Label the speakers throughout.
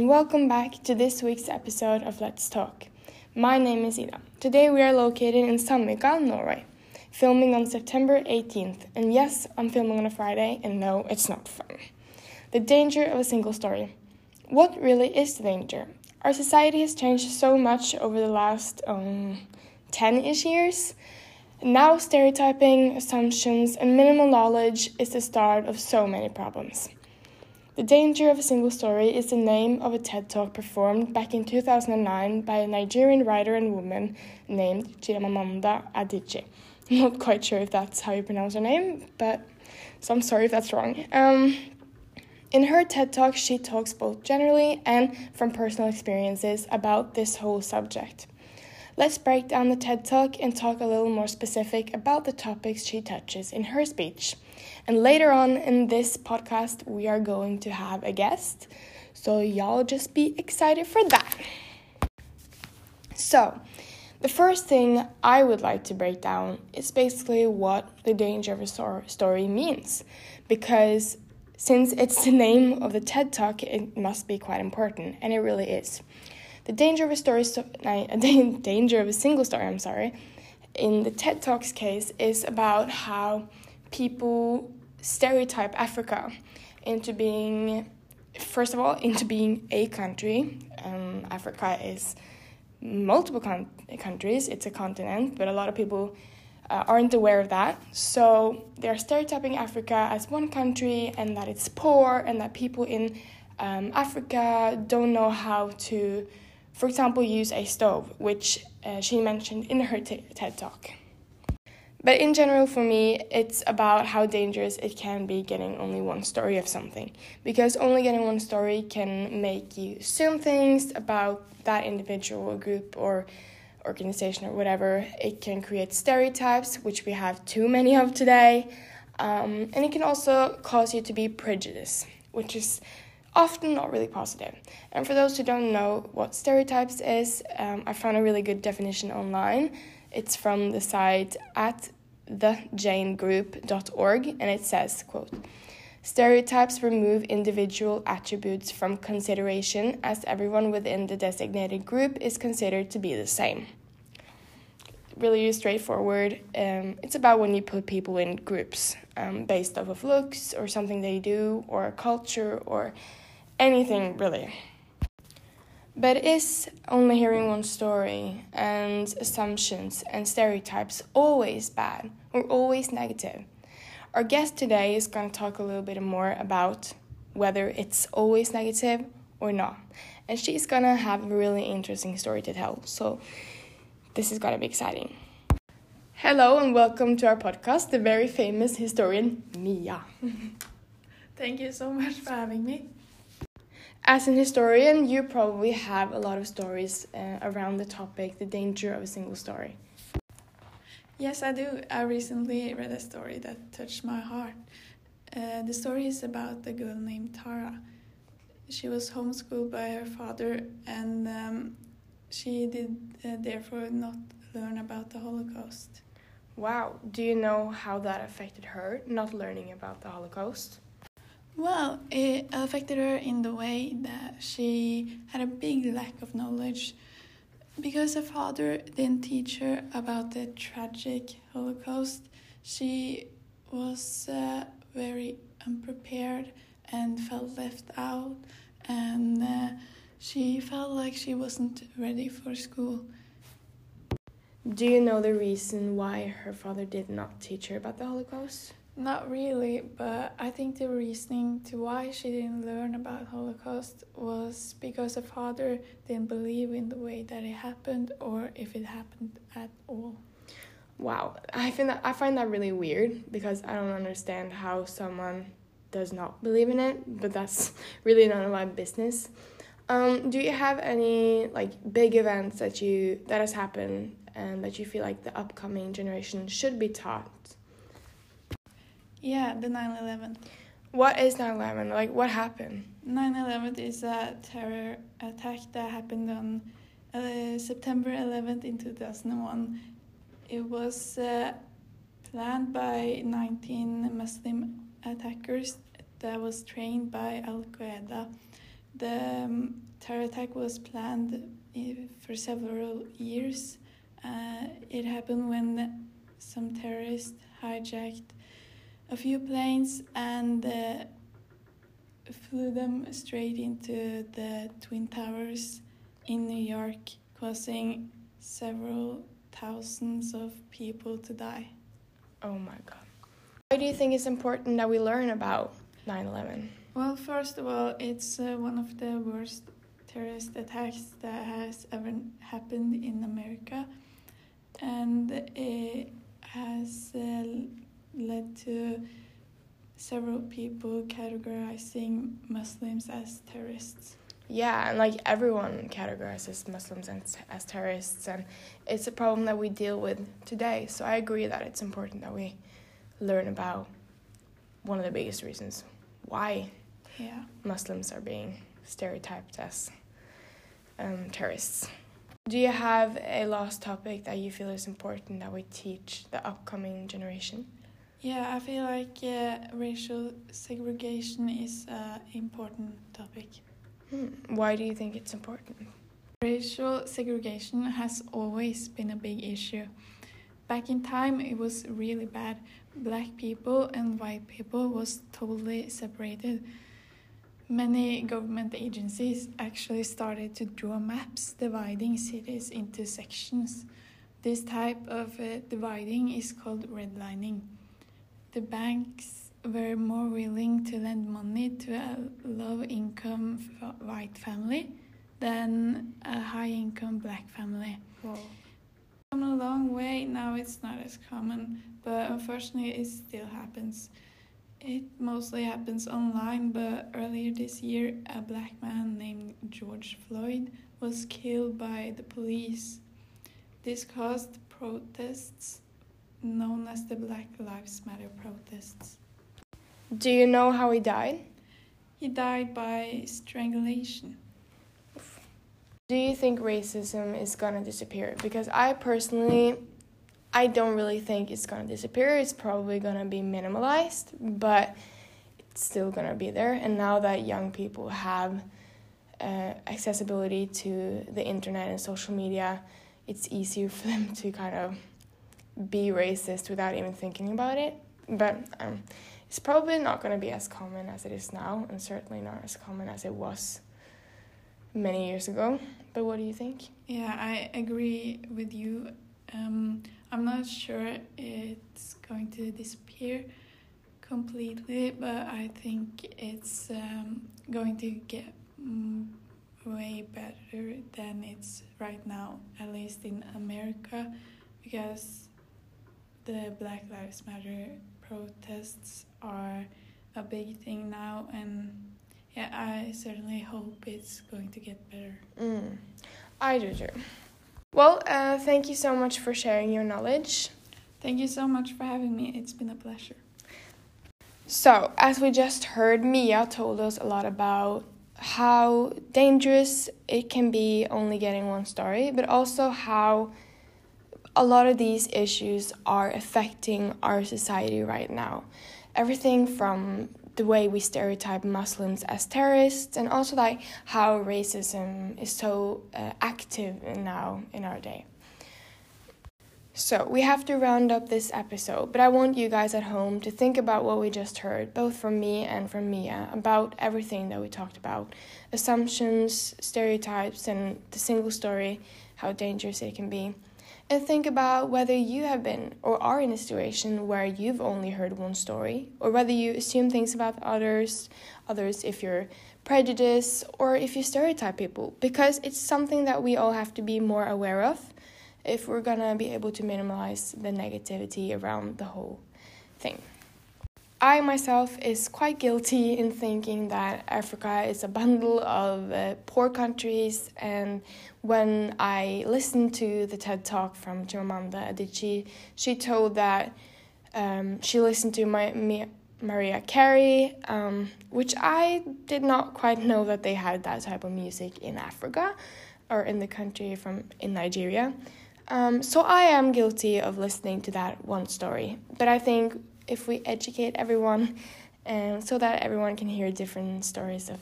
Speaker 1: and welcome back to this week's episode of Let's Talk. My name is Ida. Today we are located in Sandvika, Norway, filming on September 18th. And yes, I'm filming on a Friday, and no, it's not fun. The danger of a single story. What really is the danger? Our society has changed so much over the last um, 10 ish years. Now, stereotyping, assumptions, and minimal knowledge is the start of so many problems. The Danger of a Single Story is the name of a TED Talk performed back in 2009 by a Nigerian writer and woman named Chimamanda Adichie. I'm not quite sure if that's how you pronounce her name, but so I'm sorry if that's wrong. Um, in her TED Talk, she talks both generally and from personal experiences about this whole subject. Let's break down the TED Talk and talk a little more specific about the topics she touches in her speech. And later on in this podcast, we are going to have a guest. So y'all just be excited for that. So, the first thing I would like to break down is basically what the danger of a story means. Because since it's the name of the TED Talk, it must be quite important, and it really is. The danger of a story, danger of a single story, I'm sorry, in the TED Talks case is about how people stereotype Africa into being, first of all, into being a country. Um, Africa is multiple con- countries, it's a continent, but a lot of people uh, aren't aware of that. So they're stereotyping Africa as one country and that it's poor and that people in um, Africa don't know how to, for example, use a stove, which uh, she mentioned in her TED talk. But in general, for me, it's about how dangerous it can be getting only one story of something. Because only getting one story can make you assume things about that individual group or organization or whatever. It can create stereotypes, which we have too many of today. Um, and it can also cause you to be prejudiced, which is often not really positive. And for those who don't know what stereotypes is, um, I found a really good definition online it's from the site at thejanegroup.org and it says, quote, Stereotypes remove individual attributes from consideration as everyone within the designated group is considered to be the same. Really straightforward. Um, it's about when you put people in groups um, based off of looks or something they do or a culture or anything really. But is only hearing one story and assumptions and stereotypes always bad or always negative? Our guest today is going to talk a little bit more about whether it's always negative or not. And she's going to have a really interesting story to tell. So this is going to be exciting. Hello and welcome to our podcast, the very famous historian Mia.
Speaker 2: Thank you so much for having me.
Speaker 1: As an historian, you probably have a lot of stories uh, around the topic, the danger of a single story.
Speaker 2: Yes, I do. I recently read a story that touched my heart. Uh, the story is about a girl named Tara. She was homeschooled by her father, and um, she did uh, therefore not learn about the Holocaust.
Speaker 1: Wow. Do you know how that affected her, not learning about the Holocaust?
Speaker 2: Well, it affected her in the way that she had a big lack of knowledge because her father didn't teach her about the tragic Holocaust. She was uh, very unprepared and felt left out, and uh, she felt like she wasn't ready for school.
Speaker 1: Do you know the reason why her father did not teach her about the Holocaust?
Speaker 2: Not really, but I think the reasoning to why she didn't learn about Holocaust was because her father didn't believe in the way that it happened or if it happened at all.
Speaker 1: Wow, I find that I find that really weird because I don't understand how someone does not believe in it, but that's really none of my business. Um, do you have any like big events that you that has happened and that you feel like the upcoming generation should be taught?
Speaker 2: Yeah, the 9 11.
Speaker 1: What is 9 11? Like, what happened?
Speaker 2: 9 11 is a terror attack that happened on uh, September 11th in 2001. It was uh, planned by 19 Muslim attackers that was trained by Al Qaeda. The um, terror attack was planned for several years. Uh, it happened when some terrorists hijacked a few planes and uh, flew them straight into the Twin Towers in New York, causing several thousands of people to die.
Speaker 1: Oh my god. Why do you think it's important that we learn about 9 11?
Speaker 2: Well, first of all, it's uh, one of the worst terrorist attacks that has ever happened in America, and it has uh, led to several people categorizing Muslims as terrorists.
Speaker 1: Yeah, and like everyone categorizes Muslims as, as terrorists, and it's a problem that we deal with today. So I agree that it's important that we learn about one of the biggest reasons why
Speaker 2: yeah.
Speaker 1: Muslims are being stereotyped as um, terrorists. Do you have a last topic that you feel is important that we teach the upcoming generation?
Speaker 2: Yeah, I feel like uh, racial segregation is an important topic.
Speaker 1: Hmm. Why do you think it's important?
Speaker 2: Racial segregation has always been a big issue. Back in time, it was really bad. Black people and white people was totally separated. Many government agencies actually started to draw maps dividing cities into sections. This type of uh, dividing is called redlining. The banks were more willing to lend money to a low income white family than a high income black family.
Speaker 1: Wow.
Speaker 2: Come a long way, now it's not as common, but unfortunately it still happens. It mostly happens online, but earlier this year, a black man named George Floyd was killed by the police. This caused protests known as the Black Lives Matter protests.
Speaker 1: Do you know how he died?
Speaker 2: He died by strangulation.
Speaker 1: Do you think racism is gonna disappear? Because I personally I don't really think it's gonna disappear. It's probably gonna be minimalized, but it's still gonna be there. And now that young people have uh, accessibility to the internet and social media, it's easier for them to kind of be racist without even thinking about it. But um, it's probably not gonna be as common as it is now, and certainly not as common as it was many years ago. But what do you think?
Speaker 2: Yeah, I agree with you. Um, I'm not sure it's going to disappear completely, but I think it's um, going to get way better than it's right now, at least in America, because the Black Lives Matter protests are a big thing now, and yeah, I certainly hope it's going to get better.
Speaker 1: Mm, I do too. Well, uh, thank you so much for sharing your knowledge.
Speaker 2: Thank you so much for having me. It's been a pleasure.
Speaker 1: So, as we just heard, Mia told us a lot about how dangerous it can be only getting one story, but also how a lot of these issues are affecting our society right now. Everything from the way we stereotype Muslims as terrorists, and also like how racism is so uh, active now in our day. So, we have to round up this episode, but I want you guys at home to think about what we just heard, both from me and from Mia, about everything that we talked about assumptions, stereotypes, and the single story, how dangerous it can be and think about whether you have been or are in a situation where you've only heard one story, or whether you assume things about others, others if you're prejudiced, or if you stereotype people, because it's something that we all have to be more aware of if we're gonna be able to minimize the negativity around the whole thing. I myself is quite guilty in thinking that Africa is a bundle of uh, poor countries and when I listened to the TED talk from Chimamanda Adichie, she told that um, she listened to my, Mariah Carey, um, which I did not quite know that they had that type of music in Africa or in the country from in Nigeria. Um, so I am guilty of listening to that one story, but I think if we educate everyone, um, so that everyone can hear different stories of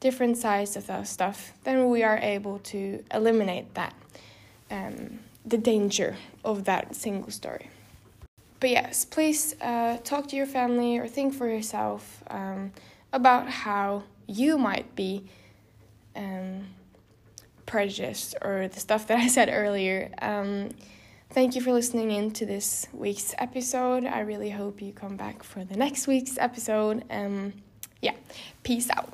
Speaker 1: different sides of that stuff, then we are able to eliminate that, um, the danger of that single story. But yes, please uh, talk to your family or think for yourself um, about how you might be um, prejudiced or the stuff that I said earlier. Thank you for listening in to this week's episode. I really hope you come back for the next week's episode. Um, yeah, peace out.